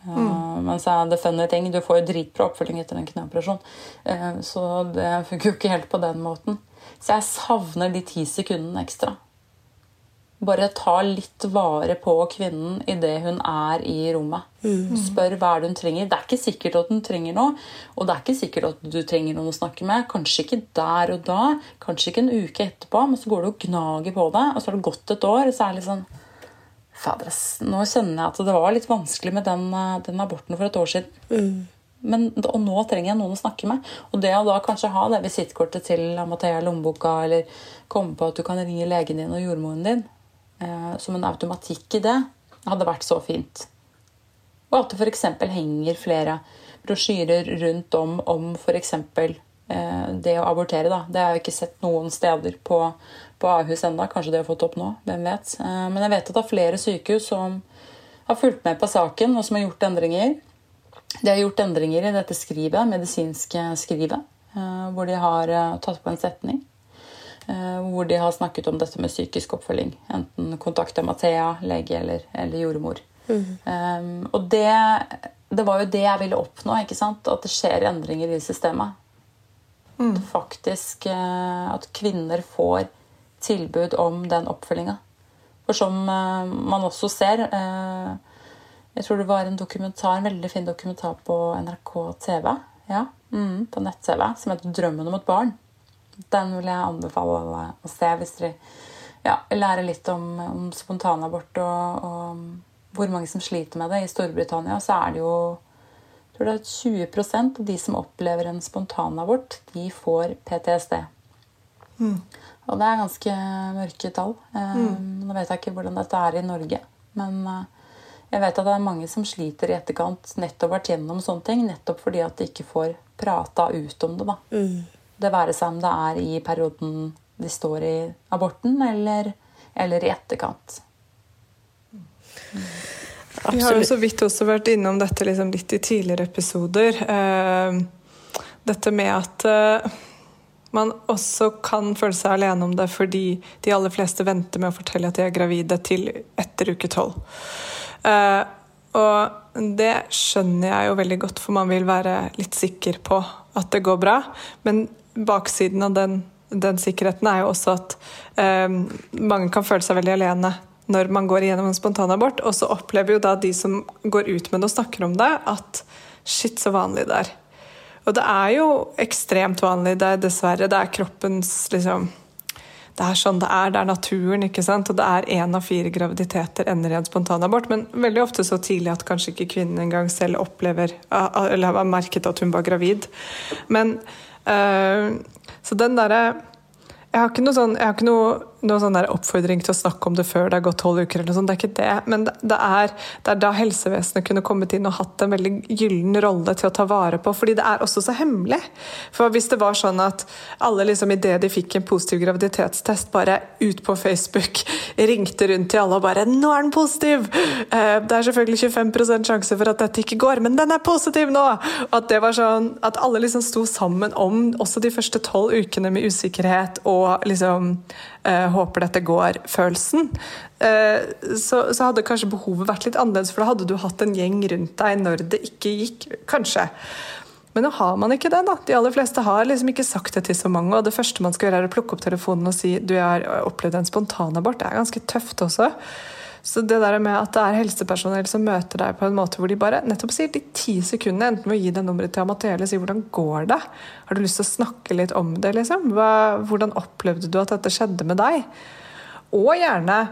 S4: Eh, mm. Men så er det funny ting. Du får jo dritbra oppfølging etter en kneoperasjon. Eh, så det funker jo ikke helt på den måten. Så jeg savner de ti sekundene ekstra bare ta litt vare på kvinnen idet hun er i rommet. Mm. Spør hva hun trenger. Det er ikke sikkert at hun trenger noe. Og det er ikke sikkert at du trenger noen å snakke med. Kanskje ikke der og da, kanskje ikke en uke etterpå, men så går du og gnager på det, og så har det gått et år, og så er det litt sånn Fader, nå kjenner jeg at det var litt vanskelig med den, eh, den aborten for et år siden. Mm. Men, og nå trenger jeg noen å snakke med. Og det å da kanskje ha det visittkortet til Amathea i lommeboka, eller komme på at du kan ringe legen din og jordmoren din, som en automatikk i det, hadde vært så fint. Og at det f.eks. henger flere brosjyrer rundt om om f.eks. Eh, det å abortere. Da. Det har jeg ikke sett noen steder på, på Ahus ennå. Kanskje det har fått opp nå. Hvem vet. Eh, men jeg vet at det er flere sykehus som har fulgt med på saken, og som har gjort endringer. De har gjort endringer i dette skrivet, medisinske skrivet, eh, hvor de har eh, tatt på en setning Eh, hvor de har snakket om dette med psykisk oppfølging. Enten kontakte Mathea, lege eller, eller jordmor. Mm. Um, og det, det, var jo det jeg ville oppnå. ikke sant? At det skjer endringer i systemet. Mm. At faktisk uh, at kvinner får tilbud om den oppfølginga. For som uh, man også ser Jeg tror det var en dokumentar, en veldig fin dokumentar på NRK TV. Ja, mm, på nett-TV som heter 'Drømmen om et barn'. Den vil jeg anbefale alle å se hvis dere ja, lærer litt om, om spontanabort og, og hvor mange som sliter med det. I Storbritannia så er det jo jeg tror det er 20% av de som opplever en spontanabort, de får PTSD. Mm. Og det er ganske mørke tall. Mm. Nå vet jeg ikke hvordan dette er i Norge, men eh, jeg vet at det er mange som sliter i etterkant, nettopp vært gjennom sånne ting, nettopp fordi at de ikke får prata ut om det. da. Mm. Det være seg om det er i perioden de står i aborten, eller, eller i etterkant.
S2: Absolutt. Vi har jo så vidt også vært innom dette liksom litt i tidligere episoder. Uh, dette med at uh, man også kan føle seg alene om det fordi de aller fleste venter med å fortelle at de er gravide til etter uke tolv. Uh, og det skjønner jeg jo veldig godt, for man vil være litt sikker på at det går bra. Men baksiden av den, den, sikkerheten er jo også at eh, mange kan føle seg veldig alene når man går igjennom en spontanabort. Og så opplever jo da de som går ut med det og snakker om det, at shit, så vanlig det er. Og det er jo ekstremt vanlig. Det er dessverre det er kroppens liksom det er sånn det er, det er naturen, ikke sant. Og det er én av fire graviditeter ender i en spontanabort. Men veldig ofte så tidlig at kanskje ikke kvinnen engang selv opplever eller har merket at hun var gravid. Men Så den derre jeg har ikke noe, sånn, jeg har ikke noe, noe sånn oppfordring til å snakke om det før det har gått tolv uker. eller noe sånt, Det er ikke det. Men det, er, det, er, da helsevesenet kunne kommet inn og hatt en veldig gyllen rolle til å ta vare på. fordi det er også så hemmelig. For hvis det var sånn at alle liksom idet de fikk en positiv graviditetstest, bare ut på Facebook ringte rundt til alle og bare 'Nå er den positiv!' Eh, det er selvfølgelig 25 sjanse for at dette ikke går, men den er positiv nå! At det var sånn, at alle liksom sto sammen om også de første tolv ukene med usikkerhet. og liksom håper dette går-følelsen, uh, så, så, hadde kanskje behovet vært litt annerledes, for da hadde du hatt en gjeng rundt deg når det ikke gikk, kanskje. Men nå har man ikke det. da. De aller fleste har liksom ikke sagt det til så mange. Og det første man skal gjøre, er å plukke opp telefonen og si du jeg har opplevd en spontanabort. Det er ganske tøft også. Så det der med at det er helsepersonell som møter deg på en måte hvor de bare nettopp sier de ti sekundene, enten ved å gi deg nummeret til Amathea eller si hvordan går det? Har du lyst til å snakke litt om det? liksom? Hva, hvordan opplevde du at dette skjedde med deg? Og gjerne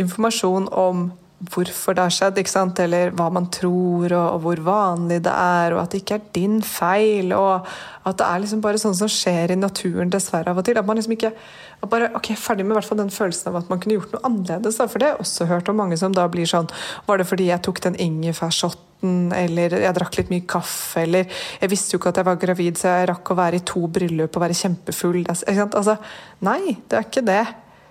S2: informasjon om hvorfor det har skjedd, ikke sant? eller hva man tror, og, hvor vanlig det er, og at det ikke er din feil. og At det er liksom bare sånn som skjer i naturen, dessverre, av og til. At man liksom ikke bare, ok, Ferdig med hvert den følelsen av at man kunne gjort noe annerledes. Da. For det har jeg også hørt om mange som da blir sånn Var det fordi jeg tok den ingefærshotten, eller jeg drakk litt mye kaffe, eller jeg visste jo ikke at jeg var gravid, så jeg rakk å være i to bryllup og være kjempefull. Altså, nei, det er ikke det.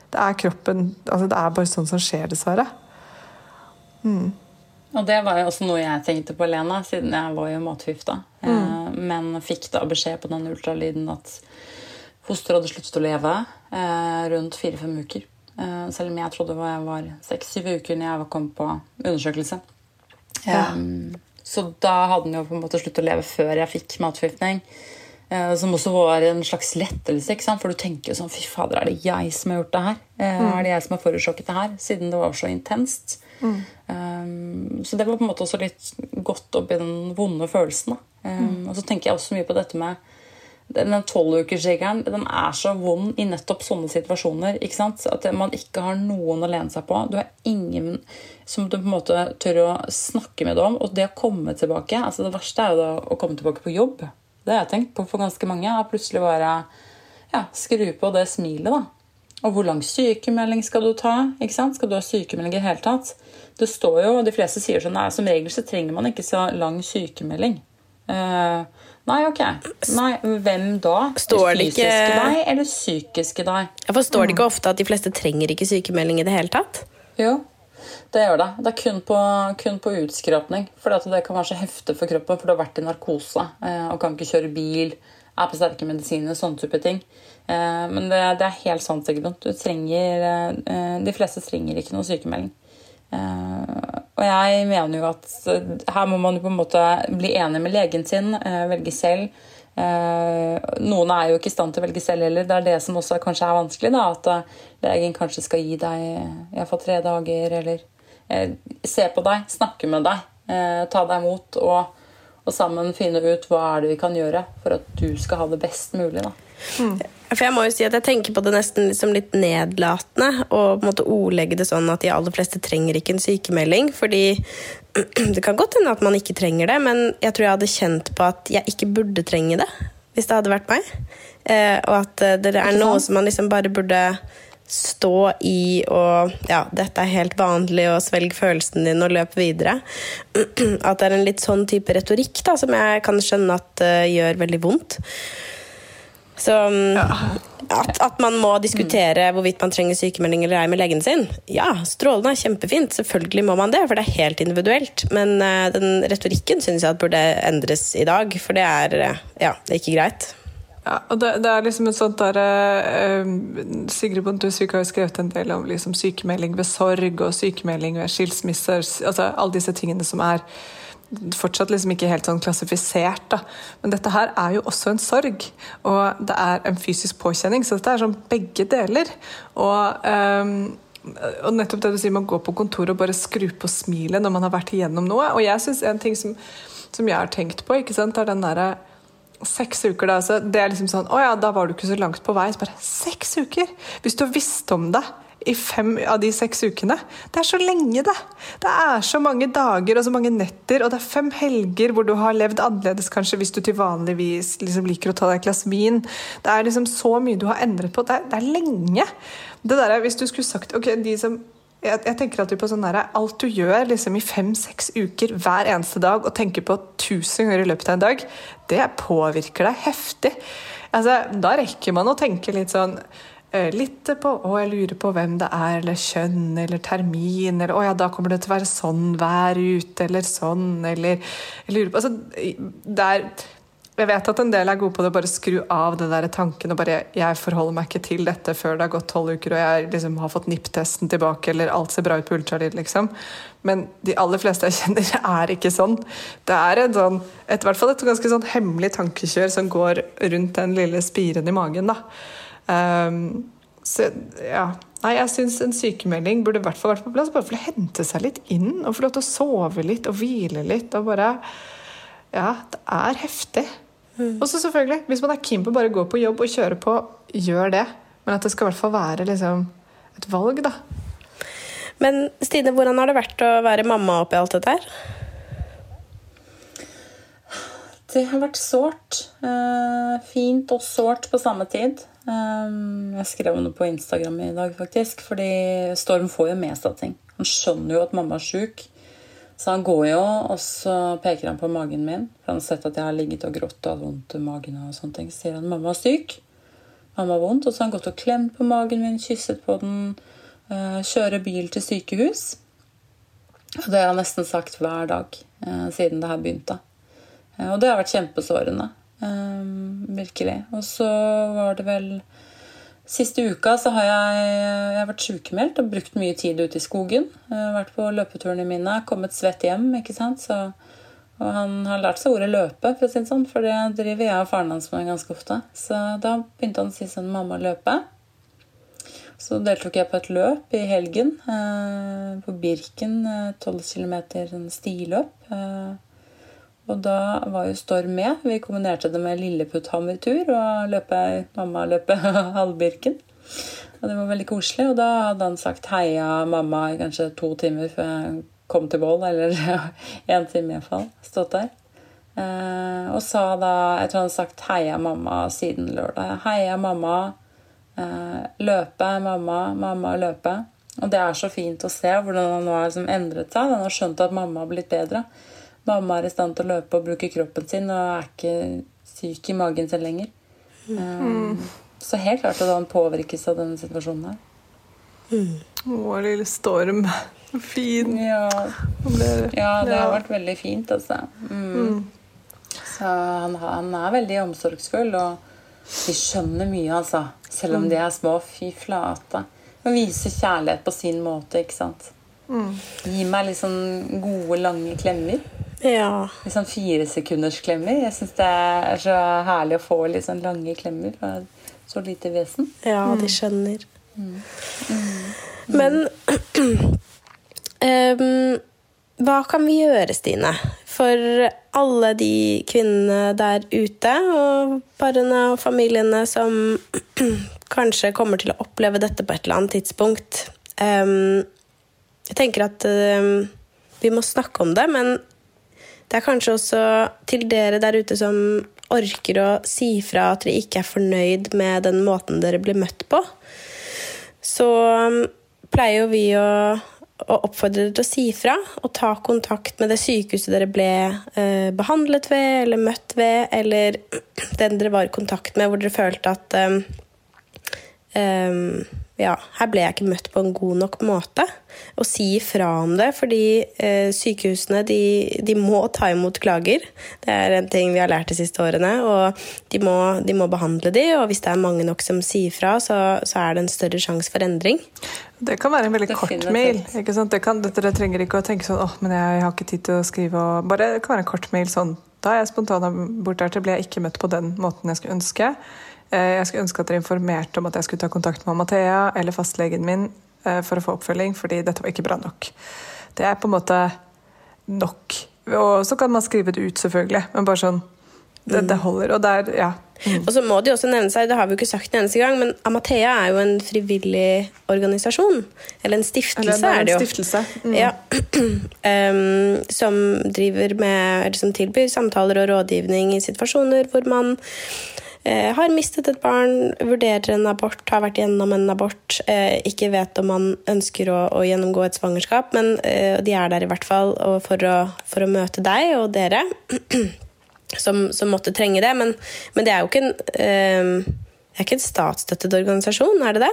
S2: Det er kroppen altså, Det er bare sånn som skjer, dessverre.
S4: Mm. Og det var jo også noe jeg tenkte på, Lena, siden jeg var jo matforgifta. Mm. Eh, men fikk da beskjed på den ultralyden at fosteret hadde sluttet å leve eh, rundt fire-fem uker. Eh, selv om jeg trodde jeg var seks-syv uker når jeg kom på undersøkelse. Ja. så da hadde den jo på en måte sluttet å leve før jeg fikk matforgiftning. som også var en slags lettelse, for du tenker sånn Fy fader, er det jeg som har gjort det her? Mm. Er det jeg som har forårsaket det her? Siden det var så intenst. Mm. Um, så det var på en måte også litt godt oppi den vonde følelsen. Um, mm. Og så tenker jeg også mye på dette med den tolvukersregelen den er så vond i nettopp sånne situasjoner. ikke sant? At man ikke har noen å lene seg på. Du har ingen som du på en måte tør å snakke med deg om. Og det å komme tilbake altså Det verste er jo da å komme tilbake på jobb. Det har jeg tenkt på for ganske mange. Å plutselig bare ja, skru på det smilet. da. Og hvor lang sykemelding skal du ta? ikke sant? Skal du ha sykemelding i det hele tatt? Det står jo, De fleste sier sånn nei, som regel så trenger man ikke så lang sykemelding. Uh, nei, ok. Nei, Hvem da?
S3: Står det
S4: fysiske ikke... deg eller psykiske deg?
S3: Jeg forstår det ikke mm. ofte at de fleste trenger ikke sykemelding i det hele tatt?
S4: Jo, det gjør det. Det er kun på, kun på utskrapning. For det kan være så heftig for kroppen, for du har vært i narkose uh, og kan ikke kjøre bil, er på sterke medisiner, sånne type ting. Eh, men det, det, er helt sant. Du trenger eh, De fleste trenger ikke noe sykemelding. Eh, og jeg mener jo at her må man på en måte bli enig med legen sin, velge selv. Noen er jo ikke i stand til å velge selv heller. Det er det som også kanskje er vanskelig. Da, at legen kanskje skal gi deg iallfall tre dager, eller se på deg, snakke med deg, ta deg imot og, og sammen finne ut hva er det vi kan gjøre for at du skal ha det best mulig. da.
S3: Mm. For jeg må jo si at jeg tenker på det nesten liksom litt nedlatende og på en måte ordlegge det sånn at de aller fleste trenger ikke en sykemelding. Fordi det kan godt hende at man ikke trenger det, men jeg tror jeg hadde kjent på at jeg ikke burde trenge det hvis det hadde vært meg. Eh, og at eh, det er noe som man liksom bare burde stå i og Ja, dette er helt vanlig, og svelg følelsen din og løp videre. At det er en litt sånn type retorikk da, som jeg kan skjønne at uh, gjør veldig vondt. Så um, at, at, man må diskutere hvorvidt man trenger sykemelding eller ei med legen sin, ja, strålende, kjempefint. Selvfølgelig må man det, for det er helt individuelt. Men uh, den retorikken syns jeg at burde endres i dag, for det er, uh, ja, det er ikke greit.
S2: Ja, og det, det, er liksom et sånt der, uh, Sigrid Bonde Tusvik har jo skrevet en del om liksom, sykemelding ved sorg og sykemelding ved skilsmisser. altså Alle disse tingene som er fortsatt liksom ikke helt sånn klassifisert. da. Men dette her er jo også en sorg, og det er en fysisk påkjenning. Så dette er sånn begge deler. Og, um, og nettopp det du sier, man går på kontoret og bare skrur på smilet når man har vært igjennom noe. Og jeg synes en ting som, som jeg har tenkt på, ikke sant, er den derre Seks uker, da. Så det er liksom sånn Å ja, da var du ikke så langt på vei. Så bare Seks uker! Hvis du har visst om det i fem av de seks ukene. Det er så lenge, det! Det er så mange dager og så mange netter, og det er fem helger hvor du har levd annerledes kanskje hvis du til vanligvis liksom liker å ta deg et glass vin. Det er liksom så mye du har endret på. Det er, det er lenge. Det der, hvis du skulle sagt ok, de som jeg, jeg, tenker alltid på sånn der, Alt du gjør liksom i fem-seks uker hver eneste dag og tenker på tusen ganger i løpet av en dag, det påvirker deg heftig. Altså, da rekker man å tenke litt sånn litt på å, jeg lurer på hvem det er, eller kjønn, eller termin, eller å ja, da kommer det til å være sånn vær ute, eller sånn, eller jeg lurer på altså, det er, Jeg vet at en del er gode på det bare skru av den der tanken og bare Jeg forholder meg ikke til dette før det har gått tolv uker og jeg liksom har fått NIPP-testen tilbake, eller alt ser bra ut på ultralyd, liksom. Men de aller fleste jeg kjenner, er ikke sånn. Det er et, sånn, et, et ganske sånn hemmelig tankekjør som går rundt den lille spiren i magen. da. Um, så ja. Nei, jeg syns en sykemelding burde i hvert fall vært på plass, bare for å hente seg litt inn og få lov til å sove litt og hvile litt. og bare, Ja, det er heftig. Mm. Og så selvfølgelig, hvis man er keen på bare å gå på jobb og kjøre på, gjør det. Men at det skal i hvert fall være liksom, et valg, da.
S3: Men Stine, hvordan har det vært å være mamma oppi alt dette her?
S4: Det har vært sårt. Eh, fint og sårt på samme tid. Ehm, jeg skrev noe på Instagram i dag, faktisk. Fordi Storm får jo med seg ting. Han skjønner jo at mamma er sjuk. Så han går jo, og så peker han på magen min. For han har sett at jeg har ligget og grått og hatt vondt i magen. og sånne ting. Så sier han mamma er syk. Mamma har vondt. Og så har han gått og klemt på magen min, kysset på den, eh, kjører bil til sykehus. Og det har han nesten sagt hver dag eh, siden det her begynte. Eh, og det har vært kjempesårende. Um, virkelig. Og så var det vel Siste uka så har jeg, jeg har vært sykemeldt og brukt mye tid ute i skogen. Jeg har vært på løpeturene mine, kommet svett hjem. ikke sant? Så, og han har lært seg ordet 'løpe', for si sånn, for det driver jeg og faren hans med ganske ofte. Så da begynte han å si sånn 'mamma, løpe'. Så deltok jeg på et løp i helgen eh, på Birken. 12 km stiløp. Eh, og da var jo Storm med. Vi kombinerte det med Lilleputthammer-tur og løpe, mamma løpe halvbirken. Og det var veldig koselig. Og da hadde han sagt 'heia mamma' kanskje to timer før jeg kom til Voll. Eller én time iallfall. Stått der. Eh, og sa da Jeg tror han hadde sagt 'heia mamma' siden lørdag. 'Heia mamma'. Eh, løpe, mamma, mamma, løpe. Og det er så fint å se hvordan han nå har liksom endret seg. Han har skjønt at mamma har blitt bedre mamma er i stand til å løpe og bruke kroppen sin og er ikke syk i magen selv lenger. Mm. Så helt klart at han påvirkes av denne situasjonen her.
S2: Mm. Å, lille Storm. Fin.
S4: Ja. ja, det har vært veldig fint, altså. Mm. mm. Så han, han, er veldig omsorgsfull, og de skjønner mye, altså. Selv om de er små. Fy flate. Og viser kjærlighet på sin måte, ikke sant. Mm. Gi meg sånn gode, lange klemmer.
S3: Ja.
S4: Litt sånn firesekundersklemmer. Jeg syns det er så herlig å få litt sånn lange klemmer fra så lite vesen.
S3: Ja, de mm. skjønner. Mm. Mm. Men um, hva kan vi gjøre, Stine, for alle de kvinnene der ute, og parene og familiene som kanskje kommer til å oppleve dette på et eller annet tidspunkt? Um, jeg tenker at um, vi må snakke om det, men det er kanskje også til dere der ute som orker å si fra at dere ikke er fornøyd med den måten dere blir møtt på. Så um, pleier jo vi å, oppfordre dere til å si fra og ta kontakt med det sykehuset dere ble eh, behandlet ved eller møtt ved, eller den dere var i kontakt med hvor dere følte at eh, um, ja, her ble jeg ikke møtt på en god nok måte. Å si ifra om det, fordi eh, sykehusene de, de, må ta imot klager. Det er en ting vi har lært de siste årene. Og de må, de må behandle de, og hvis det er mange nok som sier fra, så, så er det en større sjanse for endring.
S2: Det kan være en veldig kort mail. ikke sant? Det kan, dere trenger ikke å tenke sånn åh, men jeg har ikke tid til å skrive. Og bare, det kan være en kort mail sånn da er jeg spontanabort der til ble jeg ikke møtt på den måten jeg skulle ønske. Eh, jeg skulle ønske at dere informerte om at jeg skulle ta kontakt med Mathea eller fastlegen min eh, for å få oppfølging, fordi dette var ikke bra nok. Det er på en måte nok. Og så kan man skrive det ut, selvfølgelig, men bare sånn det, det holder. Og der, ja.
S3: Mm. Og så må det jo også nevne seg, det har vi jo ikke sagt en eneste gang, men Amathea er jo en frivillig organisasjon. Eller en stiftelse,
S2: eller
S3: er det jo.
S2: Stiftelse.
S3: Mm. Ja. um, som driver med Eller som tilbyr samtaler og rådgivning i situasjoner hvor man har mistet et barn, vurderer en abort, har vært gjennom en abort, eh, ikke vet om man ønsker å, å gjennomgå et svangerskap, men eh, de er der i hvert fall for å, for å møte deg og dere. Som, som, måtte trenge det, men, men det er jo ikke en, det er ikke en statsstøttet organisasjon, er det det?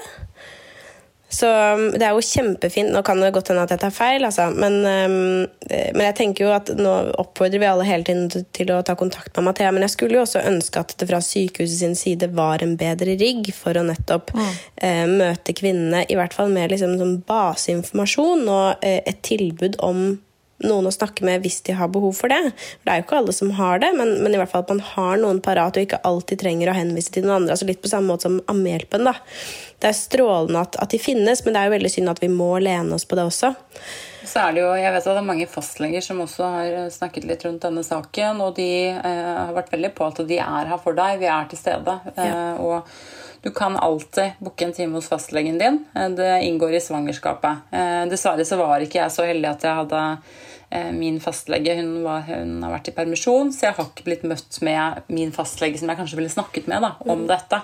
S3: Så um, det er jo kjempefint. Nå kan det godt hende at jeg tar feil, altså. men, um, men, jeg tenker jo at nå oppfordrer vi alle hele tiden til å ta kontakt med Mathea. Men jeg skulle jo også ønske at det fra sykehuset sin side var en bedre rigg for å nettopp mm. eh, møte kvinnene, i hvert fall med liksom, sånn baseinformasjon og eh, et tilbud om noen å snakke med hvis de har behov for det. For det er jo ikke alle som har det, men, men i hvert fall at man har noen parat og ikke alltid trenger å henvise til noen andre. altså Litt på samme måte som Ammehjelpen. da. Det er strålende at, at, de finnes, men det er jo veldig synd at vi må lene oss på det også.
S4: Så er det jo, jeg vet at det er mange fastleger som også har snakket litt rundt denne saken, og de eh, har vært veldig på at de er her for deg, vi er til stede. Ja. Eh, og du kan alltid booke en time hos fastlegen din. Eh, det inngår i svangerskapet. Eh, dessverre så var ikke jeg så heldig at jeg hadde Eh, min fastlege hun, var, hun, har vært i permisjon, så jeg har ikke blitt møtt med min fastlege som jeg kanskje ville snakket med da, om mm. dette.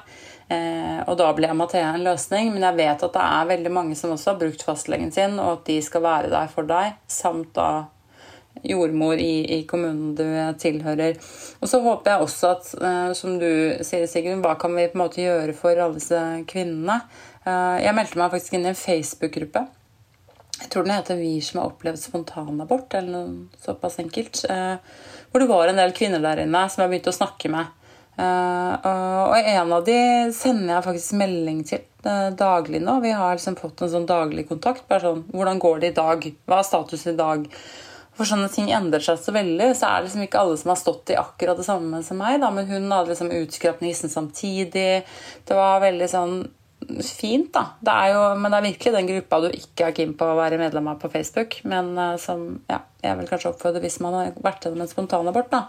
S4: Eh, og da ble Amathea en løsning, men jeg vet at det er veldig mange som også har brukt fastlegen sin, og at de skal være der for deg, samt da jordmor i, i kommunen du tilhører. Og så håper jeg også at, uh, som du sier, Sigrun, hva kan vi på en måte gjøre for alle disse kvinnene? Uh, jeg meldte meg faktisk inn i en Facebook-gruppe jeg tror den heter 'Vi som har opplevd spontanabort', eller noe såpass enkelt. Uh, hvor det var en del kvinner der inne som jeg begynte å snakke med. Og en av de sender jeg faktisk melding til daglig nå. Vi har liksom fått en sånn daglig kontakt. Bare sånn 'Hvordan går det i dag? Hva er status i dag?' For sånne ting endrer seg så veldig. Så er det liksom ikke alle som har stått i akkurat det samme som meg. Da. Men hun hadde liksom utskrapt nissen samtidig. Det var veldig sånn fint, da. Det er jo, men det er virkelig den gruppa du ikke er keen på å være medlem av på Facebook. Men uh, som ja, jeg vil kanskje oppfordre hvis man har vært gjennom en spontanabort, da.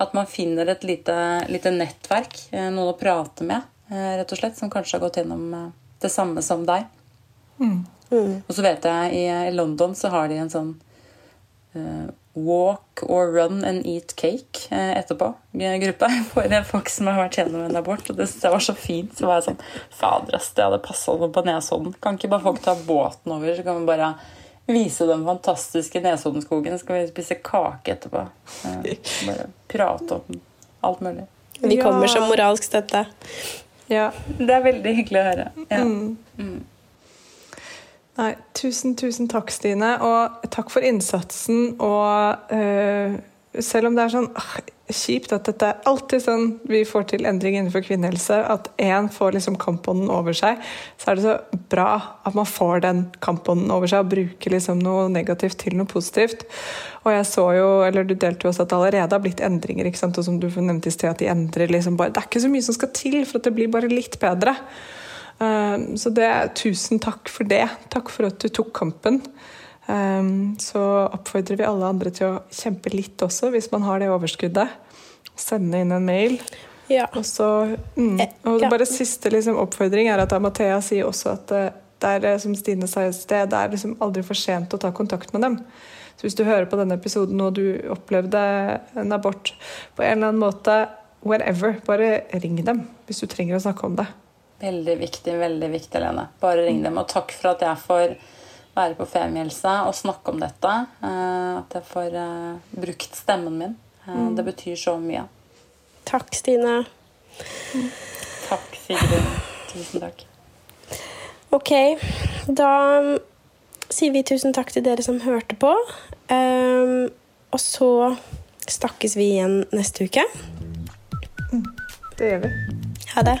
S4: At man finner et lite, lite nettverk, uh, noen å prate med, uh, rett og slett. Som kanskje har gått gjennom det samme som deg. Mm. Mm. Og så vet jeg i, i, London så har de en sånn Walk or run and eat cake eh, etterpå. Gruppe for folk som har vært gjennom en abort. Og det syntes jeg var så fint. Så var jeg sånn Fader, det hadde passa noe på Nesodden. Kan ikke bare folk ta båten over, så kan vi bare vise den fantastiske Nesoddenskogen. Så kan vi spise kake etterpå. Bare prate om alt mulig.
S3: Vi kommer som moralsk støtte.
S2: Ja.
S4: Det er veldig hyggelig å høre. Ja. Mm.
S2: Nei, tusen, tusen takk, Stine. Og takk for innsatsen. Og uh, selv om det er sånn uh, kjipt at dette er alltid sånn vi får til endring innenfor kvinnehelse, at én får liksom kampånden over seg, så er det så bra at man får den kampånden over seg og bruker liksom noe negativt til noe positivt. Og jeg så jo, eller du delte jo også at det allerede har blitt endringer, ikke sant? og som du nevnte i sted, at de endrer liksom bare Det er ikke så mye som skal til for at det blir bare litt bedre. Ehm, så det, tusen takk for det. Takk for at du tok kampen. Ehm, så oppfordrer vi alle andre til å kjempe litt også, hvis man har det overskuddet. Sende inn en mail.
S3: Ja.
S2: Og så mm, eh, og bare Siste liksom, oppfordring er at Amathea sier også at eh, det er som Stine sa i sted, det er liksom aldri for sent å ta kontakt med dem. Så hvis du hører på denne episoden og du opplevde en abort på en eller annen måte, whatever, bare ring dem hvis du trenger å snakke om det.
S4: Veldig viktig, veldig viktig, Lene. Bare ring dem. Og takk for at jeg får være på Femihelse og snakke om dette. Eh, at jeg får uh, brukt stemmen min. Uh, mm. Det betyr så mye.
S3: Takk, Stine.
S4: Takk, Sigrun. Tusen takk.
S3: Ok, da sier vi tusen takk til dere som hørte på. Um, og så snakkes vi igjen neste uke.
S5: Det gjør vi.
S3: Ha det.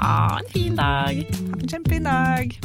S1: Ha en fin dag!
S2: Ha en kjempefin dag!